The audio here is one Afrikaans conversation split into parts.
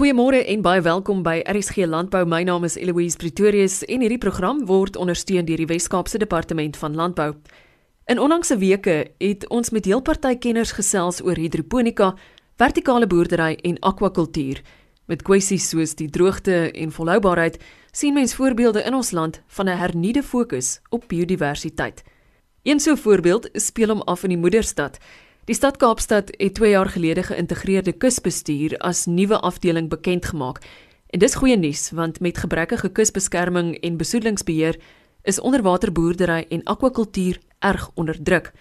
Goeiemôre en baie welkom by RSG Landbou. My naam is Eloise Pretorius en hierdie program word ondersteun deur die Wes-Kaapse Departement van Landbou. In onlangse weke het ons met heelparty kenners gesels oor hidroponika, vertikale boerdery en akwakultuur. Met kwessies soos die droogte en volhoubaarheid sien mens voorbeelde in ons land van 'n hernuide fokus op biodiversiteit. Een so voorbeeld speel hom af in die moederstad. Die stad Kaapstad het 2 jaar gelede geïntegreerde kusbestuur as nuwe afdeling bekend gemaak. En dis goeie nuus want met gebrekkige kusbeskerming en besoedelingsbeheer is onderwaterboerdery en akwakultuur erg onder druk.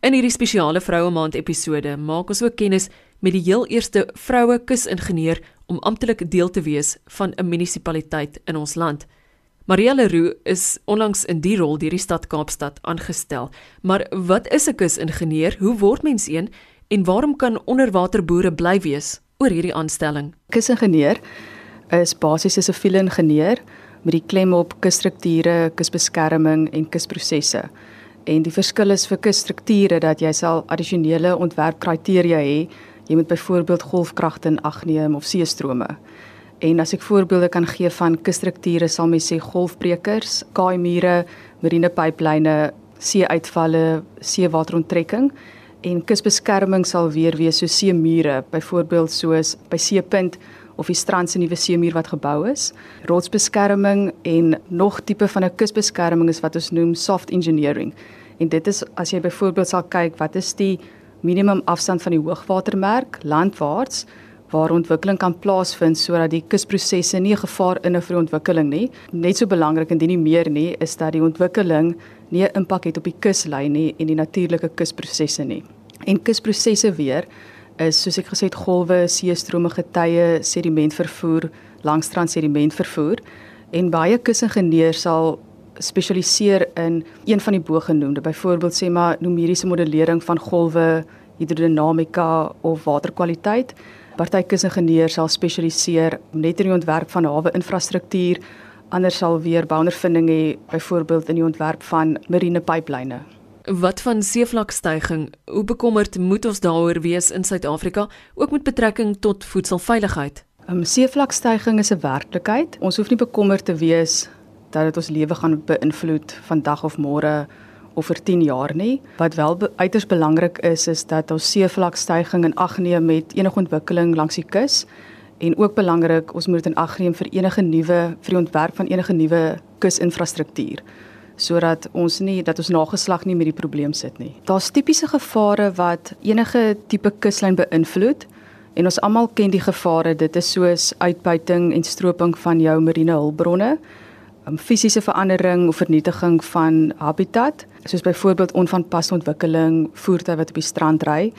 In hierdie spesiale vroue maand episode maak ons ook kennis met die heel eerste vroue kusingenieur om amptelik deel te wees van 'n munisipaliteit in ons land. Maria Leroux is onlangs in die rol deur die stad Kaapstad aangestel. Maar wat is 'n kusingenieur? Hoe word mens een en waarom kan onderwaterboere bly wees oor hierdie aanstelling? Kusingenieur is basies 'n siviele ingenieur met die klem op kusstrukture, kusbeskerming en kusprosesse. En die verskil is vir kusstrukture dat jy sal addisionele ontwerpkriteria hê. Jy moet byvoorbeeld golfkragte in ag neem of seestrome. En as ek voorbeelde kan gee van kusstrukture, sal mens sê golfbrekers, kaaimure, marine pyplyne, see-uitvalle, seewateronttrekking en kusbeskerming sal weer wees so seemure, byvoorbeeld soos by Seepunt of die strand se nuwe seemuur wat gebou is. Rotsbeskerming en nog tipe van 'n kusbeskerming is wat ons noem soft engineering. En dit is as jy byvoorbeeld sal kyk wat is die minimum afstand van die hoogwatermerk landwaarts waar ontwikkeling kan plaasvind sodat die kusprosesse nie 'n gevaar inhou vir ontwikkeling nie. Net so belangrik indien nie meer nie is dat die ontwikkeling nie 'n impak het op die kuslyn nie en die natuurlike kusprosesse nie. En kusprosesse weer is soos ek gesê het golwe, seestrome, getye, sedimentvervoer, langstrand sedimentvervoer en baie kusingenieurs sal spesialiseer in een van die bogenoemde, byvoorbeeld sê maar numeriese modellering van golwe, hidrodinamika of waterkwaliteit partykusingenieur sal spesialiseer net in die ontwerp van hawe infrastruktuur, ander sal weer bouondervinding hê byvoorbeeld in die ontwerp van marine pyplyne. Wat van seevlakstygging? Hoe bekommerd moet ons daaroor wees in Suid-Afrika, ook met betrekking tot voedselveiligheid? Um, seevlakstygging is 'n werklikheid. Ons hoef nie bekommerd te wees dat dit ons lewe gaan beïnvloed vandag of môre of vir 10 jaar nie. Wat wel be uiters belangrik is is dat ons seevlakstygging in ag neem met enige ontwikkeling langs die kus en ook belangrik ons moet in ag neem vir enige nuwe vir die ontwerp van enige nuwe kusinfrastruktuur sodat ons nie dat ons nageslag nie met die probleem sit nie. Daar's tipiese gevare wat enige tipe kuslyn beïnvloed en ons almal ken die gevare. Dit is soos uitbuiting en stroping van jou marine hulpbronne, um, fisiese verandering of vernietiging van habitat, soos byvoorbeeld onvanpaste ontwikkeling, voertuie wat op die strand ry,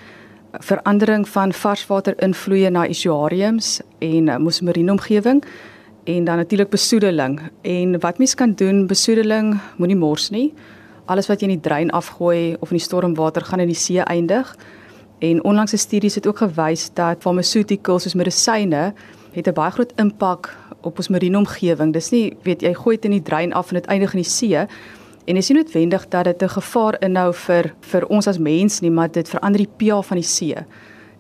verandering van varswater invloeye na estuariums en uh, mosmarine omgewing en dan natuurlik besoedeling. En wat mens kan doen, besoedeling moenie mors nie. Alles wat jy in die drein afgooi of in die stormwater gaan in die see eindig. En onlangse studies het ook gewys dat pharmaceuticals soos medisyne het 'n baie groot impak op ons marine omgewing. Dis nie weet jy gooi dit in die drein af en dit eindig in die see en is nie noodwendig dat dit 'n gevaar inhou vir vir ons as mens nie, maar dit verander die pH van die see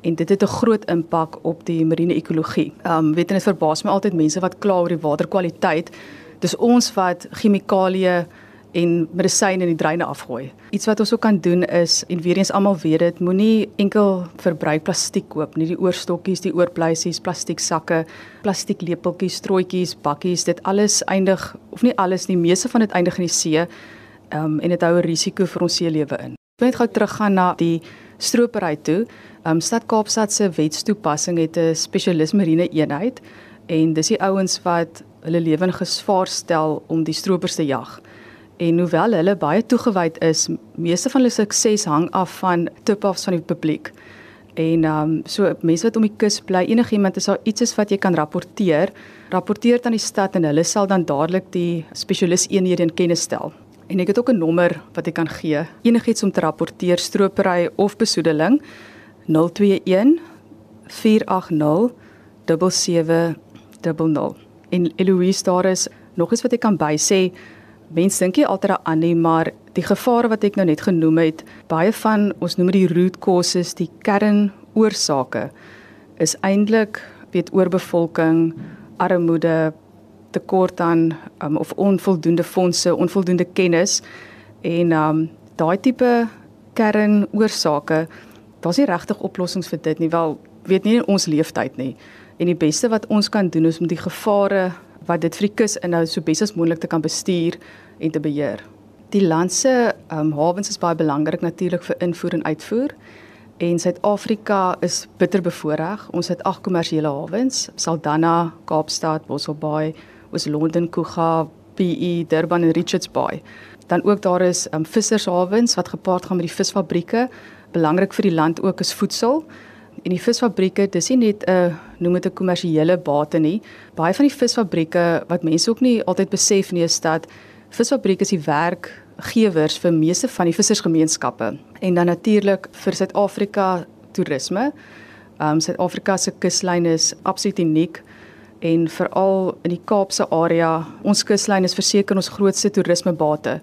en dit het 'n groot impak op die marine ekologie. Ehm um, weet jy dit verbaas my altyd mense wat kla oor die waterkwaliteit. Dis ons wat chemikalieë en medisyne in die dreine afgooi. Iets wat ons ook kan doen is en weer eens almal weet dit, moenie enkel verbruik plastiek koop nie, die oorstokkies, die oorpleisies, plastiek sakke, plastiek lepeltjies, strooitjies, bakkies, dit alles eindig of nie alles nie, meeste van dit eindig in die see. Ehm um, en dit hou 'n risiko vir ons seelewe in. Ek wil net gou teruggaan na die stropery toe. Ehm um, Stad Kaapstad se wetstoepassing het 'n spesialis marine eenheid en dis die ouens wat hulle lewe in gevaar stel om die stropers te jag en hoewel hulle baie toegewyd is, meeste van hulle sukses hang af van tip-offs van die publiek. En ehm um, so mense wat om die kus bly, enigiemand as daar iets is wat jy kan rapporteer, rapporteer dit aan die stad en hulle sal dan dadelik die spesialis eenhede in kennis stel. En ek het ook 'n nommer wat ek kan gee. Enigiets om te rapporteer stropery of besoedeling 021 480 7700. En Eloise daar is nog iets wat ek kan bysê mense dink nie altyd daaraan nie, maar die gevare wat ek nou net genoem het, baie van ons noem dit die root causes, die kernoorsake is eintlik weet oorbevolking, armoede, tekort aan um, of onvoldoende fondse, onvoldoende kennis en um daai tipe kernoorsake, daar's nie regtig oplossings vir dit nie. Wel, weet nie in ons leeftyd nie. En die beste wat ons kan doen is om die gevare wat dit vir die kus inhou so bes as moontlik te kan bestuur en te beheer. Die land se um, hawens is baie belangrik natuurlik vir invoer en uitvoer. En Suid-Afrika is bitter bevoordeel. Ons het ag kommersiële hawens: Saldanha, Kaapstad, Mossel Bay, oos Londen, Kuga, PE, Durban en Richards Bay. Dan ook daar is um, vissershawens wat gepaard gaan met die visfabrieke. Belangrik vir die land ook is voedsel. En die visfabrieke, dis nie net 'n uh, noem dit 'n kommersiële bate nie. Baie van die visfabrieke wat mense ook nie altyd besef nie is dat visfabrieke is die werkgewers vir meeste van die vissersgemeenskappe en dan natuurlik vir Suid-Afrika toerisme. Ehm um, Suid-Afrika se kuslyn is absoluut uniek en veral in die Kaapse area, ons kuslyn is verseker ons grootste toerismebate.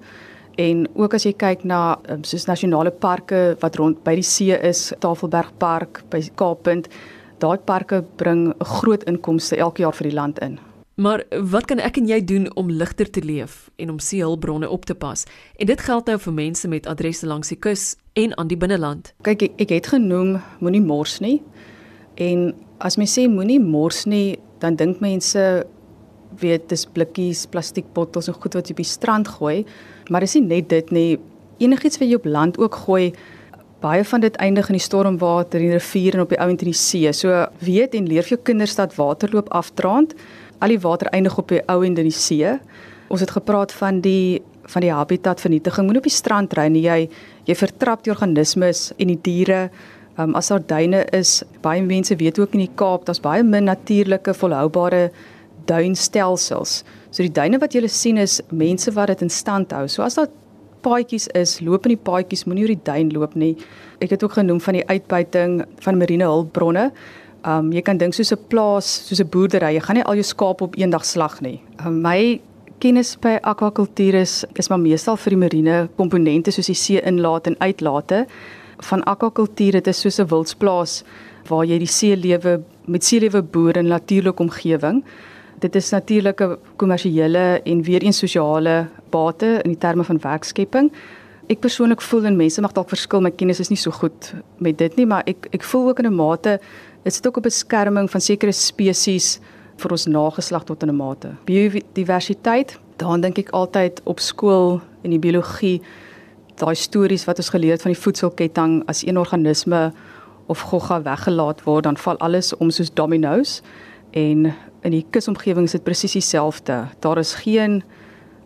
En ook as jy kyk na um, soos nasionale parke wat rond by die see is, Tafelberg Park by Kaappunt, daai parke bring 'n groot inkomste elke jaar vir die land in. Maar wat kan ek en jy doen om ligter te leef en om seehulpbronne op te pas? En dit geld nou vir mense met adresse langs die kus en aan die binneland. Kyk, ek, ek het genoem moenie mors nie. En as mens sê moenie mors nie, dan dink mense weet dis blikkies, plastiekbottels en goed wat jy op die strand gooi, maar dis nie net dit nie. Enigiets wat jy op land ook gooi, baie van dit eindig in die stormwater, in die rivier en op die ou en in die see. So weet en leer vir jou kinders dat waterloop afdraand. Al die water eindig op die ou en in die see. Ons het gepraat van die van die habitatvernietiging. Moenie op die strand ry nie. Jy jy vertrap die organismes en die diere Um, as daar duine is, baie mense weet ook in die Kaap, daar's baie min natuurlike volhoubare duinstelsels. So die duine wat jy sien is mense wat dit in stand hou. So as daar paadjies is, loop in die paadjies, moenie oor die duin loop nie. Ek het ook genoem van die uitbuiting van marine hulpbronne. Um jy kan dink soos 'n plaas, soos 'n boerdery, jy gaan nie al jou skaap op eendag slag nie. Um, my kennis by akwakultuur is is maar meestal vir die marine komponente soos die see inlaat en uitlate van akwakultuur dit is soos 'n wildsplaas waar jy die seelewe met seelewe boer in natuurlike omgewing. Dit is natuurlike kommersiële en weer eens sosiale bate in die terme van werkskepping. Ek persoonlik voel en mense mag dalk verskil, my kennis is nie so goed met dit nie, maar ek ek voel ook in 'n mate dit sit ook op beskerming van sekere spesies vir ons nageslag tot in 'n mate. Biodiversiteit, daaraan dink ek altyd op skool in die biologie daai stories wat ons geleer het van die voedselketting as een organisme of gogga weggelaat word dan val alles om soos dominos en in die kusomgewing is dit presies dieselfde. Daar is geen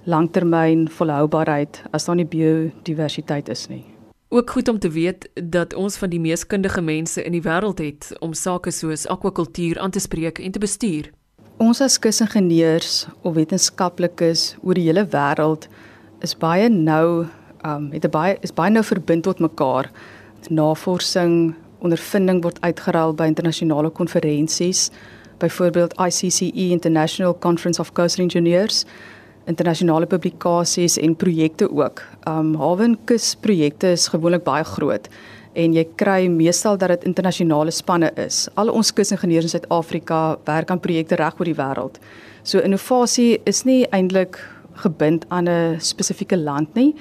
langtermyn volhoubaarheid as daar nie biodiversiteit is nie. Ook goed om te weet dat ons van die mees kundige mense in die wêreld het om sake soos akwakultuur aan te spreek en te bestuur. Ons as kusingenieurs of wetenskaplikes oor die hele wêreld is baie nou um het baie is baie nou verbind tot mekaar. Navorsing, ondervinding word uitgeruil by internasionale konferensies, byvoorbeeld ICCE International Conference of Coastal Engineers, internasionale publikasies en projekte ook. Um hawenkus projekte is gewoonlik baie groot en jy kry meestal dat dit internasionale spanne is. Al ons kusingenieurs in Suid-Afrika werk aan projekte reg oor die wêreld. So innovasie is nie eintlik gebind aan 'n spesifieke land nie.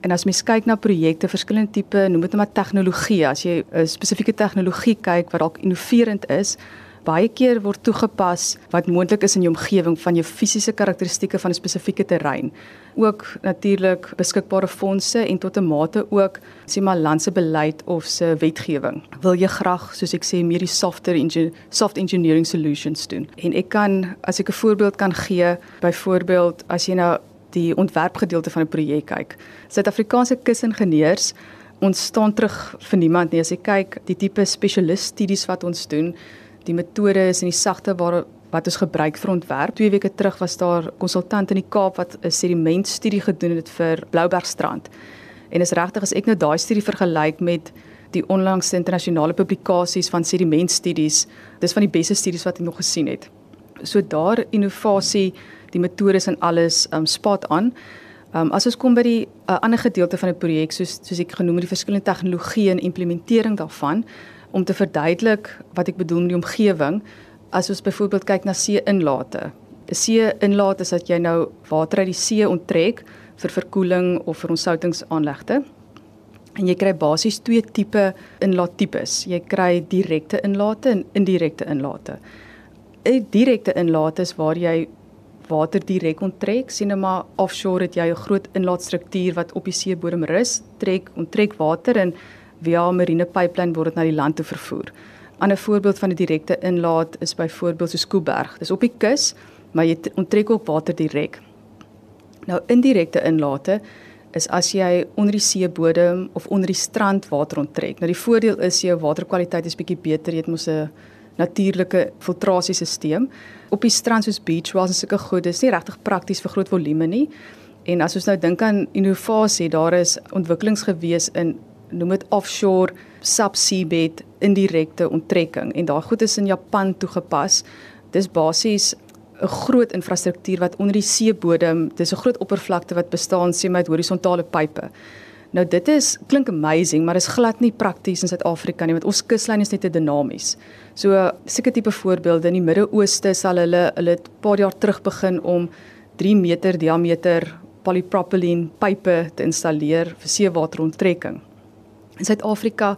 En as mens kyk na projekte, verskillende tipe, noem dit net maar tegnologie, as jy 'n spesifieke tegnologie kyk wat dalk innoverend is, baie keer word toegepas wat moontlik is in jou omgewing van jou fisiese karakteristikke van 'n spesifieke terrein. Ook natuurlik beskikbare fondse en tot 'n mate ook sê maar landse beleid of se wetgewing. Wil jy graag, soos ek sê, meer die softer engineer, soft engineering solutions doen? En ek kan as ek 'n voorbeeld kan gee, byvoorbeeld as jy nou die ontwerpgedeelte van 'n projek kyk. Suid-Afrikaanse kusingenieurs ons staan terug vir niemand nie as jy kyk die tipe spesialist studies wat ons doen, die metodes en die sagte waar wat ons gebruik vir ontwerp. 2 weke terug was daar konsultant in die Kaap wat 'n sedimentstudie gedoen het vir Bloubergstrand. En is regtig as ek nou daai studie vergelyk met die onlangse internasionale publikasies van sedimentstudies, dis van die beste studies wat ek nog gesien het. So daar innovasie die metodes en alles um spot aan. Um as ons kom by die uh, ander gedeelte van die projek soos soos ek genoem het die verskillende tegnologieë en implementering daarvan om te verduidelik wat ek bedoel met die omgewing. As ons byvoorbeeld kyk na see-inlate. 'n See-inlaat is dat jy nou water uit die see onttrek vir verkoeling of vir ontsoutingsaanlegte. En jy kry basies twee tipe inlaattipes. Jy kry direkte inlate en indirekte inlate. 'n Direkte inlaat is waar jy water direk onttrek. Sien nou maar offshore het jy 'n groot inlaatstruktuur wat op die seebodem rus, trek onttrek water en via 'n marine pipeline word dit na die land toe vervoer. 'n Ander voorbeeld van 'n direkte inlaat is byvoorbeeld so Skooberg. Dis op die kus, maar jy onttrek ook water direk. Nou indirekte inlate is as jy onder die seebodem of onder die strand water onttrek. Nou die voordeel is jou waterkwaliteit is bietjie beter. Jy het mos 'n natuurlike filtrasiesisteem. Op die strand soos beach was en sulke goed, dis nie regtig prakties vir groot volume nie. En as ons nou dink aan innovasie, daar is ontwikkelings gewees in noem dit offshore subsea bed indirekte onttrekking en daai goed is in Japan toegepas. Dis basies 'n groot infrastruktuur wat onder die seebodem, dis 'n groot oppervlakte wat bestaan sê met horisontale pype. Nou dit is klink amazing, maar is glad nie prakties in Suid-Afrika nie want ons kuslyn is net te dinamies. So seker tipe voorbeelde in die Midde-Ooste sal hulle hulle 'n paar jaar terug begin om 3 meter diameter polypropylene pype te installeer vir seewateronttrekking. In Suid-Afrika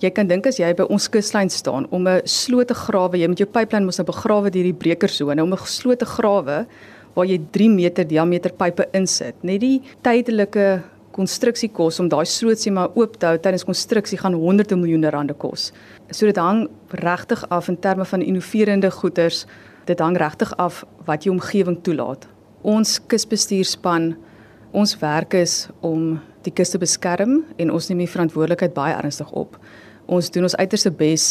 jy kan dink as jy by ons kuslyn staan om 'n sloot te grawe, jy moet jou pyplyn mos nou begrawe deur die brekersone om 'n sloot te grawe waar jy 3 meter diameter pype insit. Net die tydelike konstruksiekos om daai sloot sê maar oop te hou tydens konstruksie gaan honderde miljoene rande kos. So dit hang regtig af in terme van innoverende goederes. Dit hang regtig af wat jou omgewing toelaat. Ons kusbestuurspan, ons werk is om die kus te beskerm en ons neem die verantwoordelikheid baie ernstig op ons doen ons uiterste bes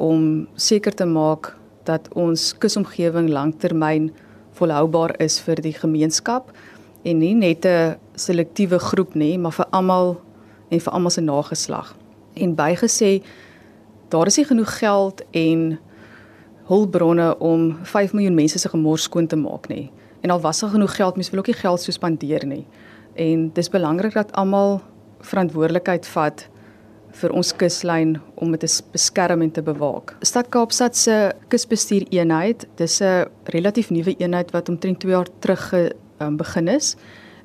om seker te maak dat ons kusomgewing lanktermyn volhoubaar is vir die gemeenskap en nie net 'n selektiewe groep nie, maar vir almal en vir almal se nageslag. En bygesê daar is nie genoeg geld en hulpbronne om 5 miljoen mense se gemors skoon te maak nie. En al was daar genoeg geld, mens wil ook nie geld so spandeer nie. En dis belangrik dat almal verantwoordelikheid vat vir ons kuslyn om dit te beskerm en te bewaak. Stad Kaapstad se kusbestuur eenheid, dis 'n relatief nuwe eenheid wat omtrent 2 jaar terug ge, um, begin is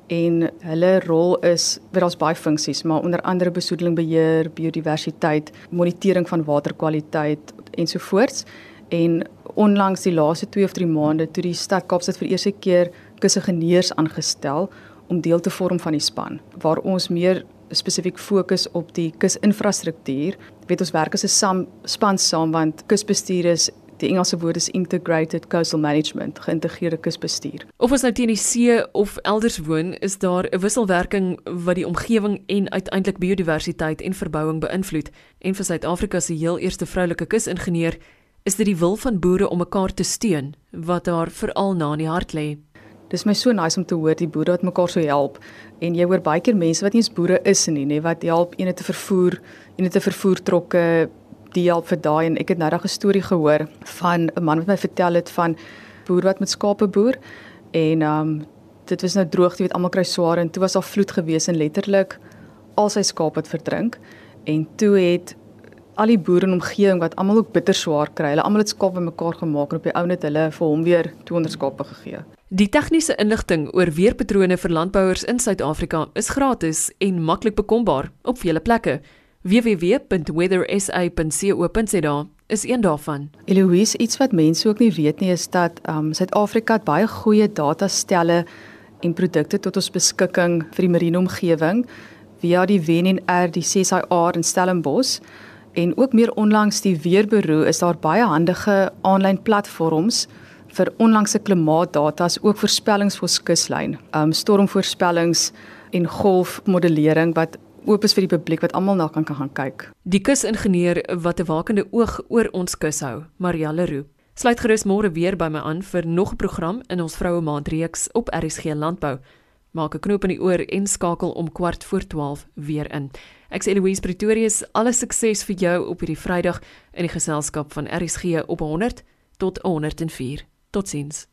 en hulle rol is wat daar's baie funksies, maar onder andere besoedeling beheer, biodiversiteit, monitering van waterkwaliteit ensovoorts. En onlangs die laaste 2 of 3 maande toe die stad Kaapstad vir eerste keer kusingenieurs aangestel om deel te vorm van die span waar ons meer spesifiek fokus op die kusinfrastruktuur. Weet ons werk as 'n sam, span saam want kusbestuur is die Engelse woord is integrated coastal management, geïntegreerde kusbestuur. Of ons nou teen die see of elders woon, is daar 'n wisselwerking wat die omgewing en uiteindelik biodiversiteit en verbouing beïnvloed. En vir Suid-Afrika se heel eerste vroulike kusingenieur is dit die wil van boere om mekaar te steun wat daar veral na in die hart lê. Dis my so nice om te hoor die boere wat mekaar so help en jy hoor baie keer mense wat nie eens boere is nie, nê, wat help ene te vervoer, ene te vervoer trokke, die help vir daai en ek het nou 'n storie gehoor van 'n man wat my vertel het van boer wat met skape boer en um dit was nou droogte, jy weet almal kry swaar en toe was daar vloed gewees en letterlik al sy skape het verdrink en toe het al die boere in omgewing wat almal ook bitter swaar kry. Hulle almal het skape bymekaar gemaak en op die ou net hulle vir hom weer 200 skape gegee. Die tegniese inligting oor weerpatrone vir landbouers in Suid-Afrika is gratis en maklik bekombaar op vele plekke. www.weathersa.co.za is een daarvan. Eloise, iets wat mense ook nie weet nie is dat um Suid-Afrika baie goeie datastelle en produkte tot ons beskikking vir die marine omgewing via die WNR, die CSIR in Stellenbosch en ook meer onlangs die Weerbureau is daar baie handige aanlyn platforms vir onlangse klimaatdata as ook voorspellings vir kuslyn, um stormvoorspellings en golfmodellering wat oop is vir die publiek wat almal na kan gaan kyk. Die kusingenieur wat 'n wakende oog oor ons kus hou, Marielle Roo. Sluit gerus môre weer by my aan vir nog 'n program in ons vroue maand reeks op RSG Landbou. Maak 'n knoop in die oor en skakel om kwart voor 12 weer in. Ek sê Louise Pretorius, alle sukses vir jou op hierdie Vrydag in die geselskap van RSG op 100 tot 104. Totsiens.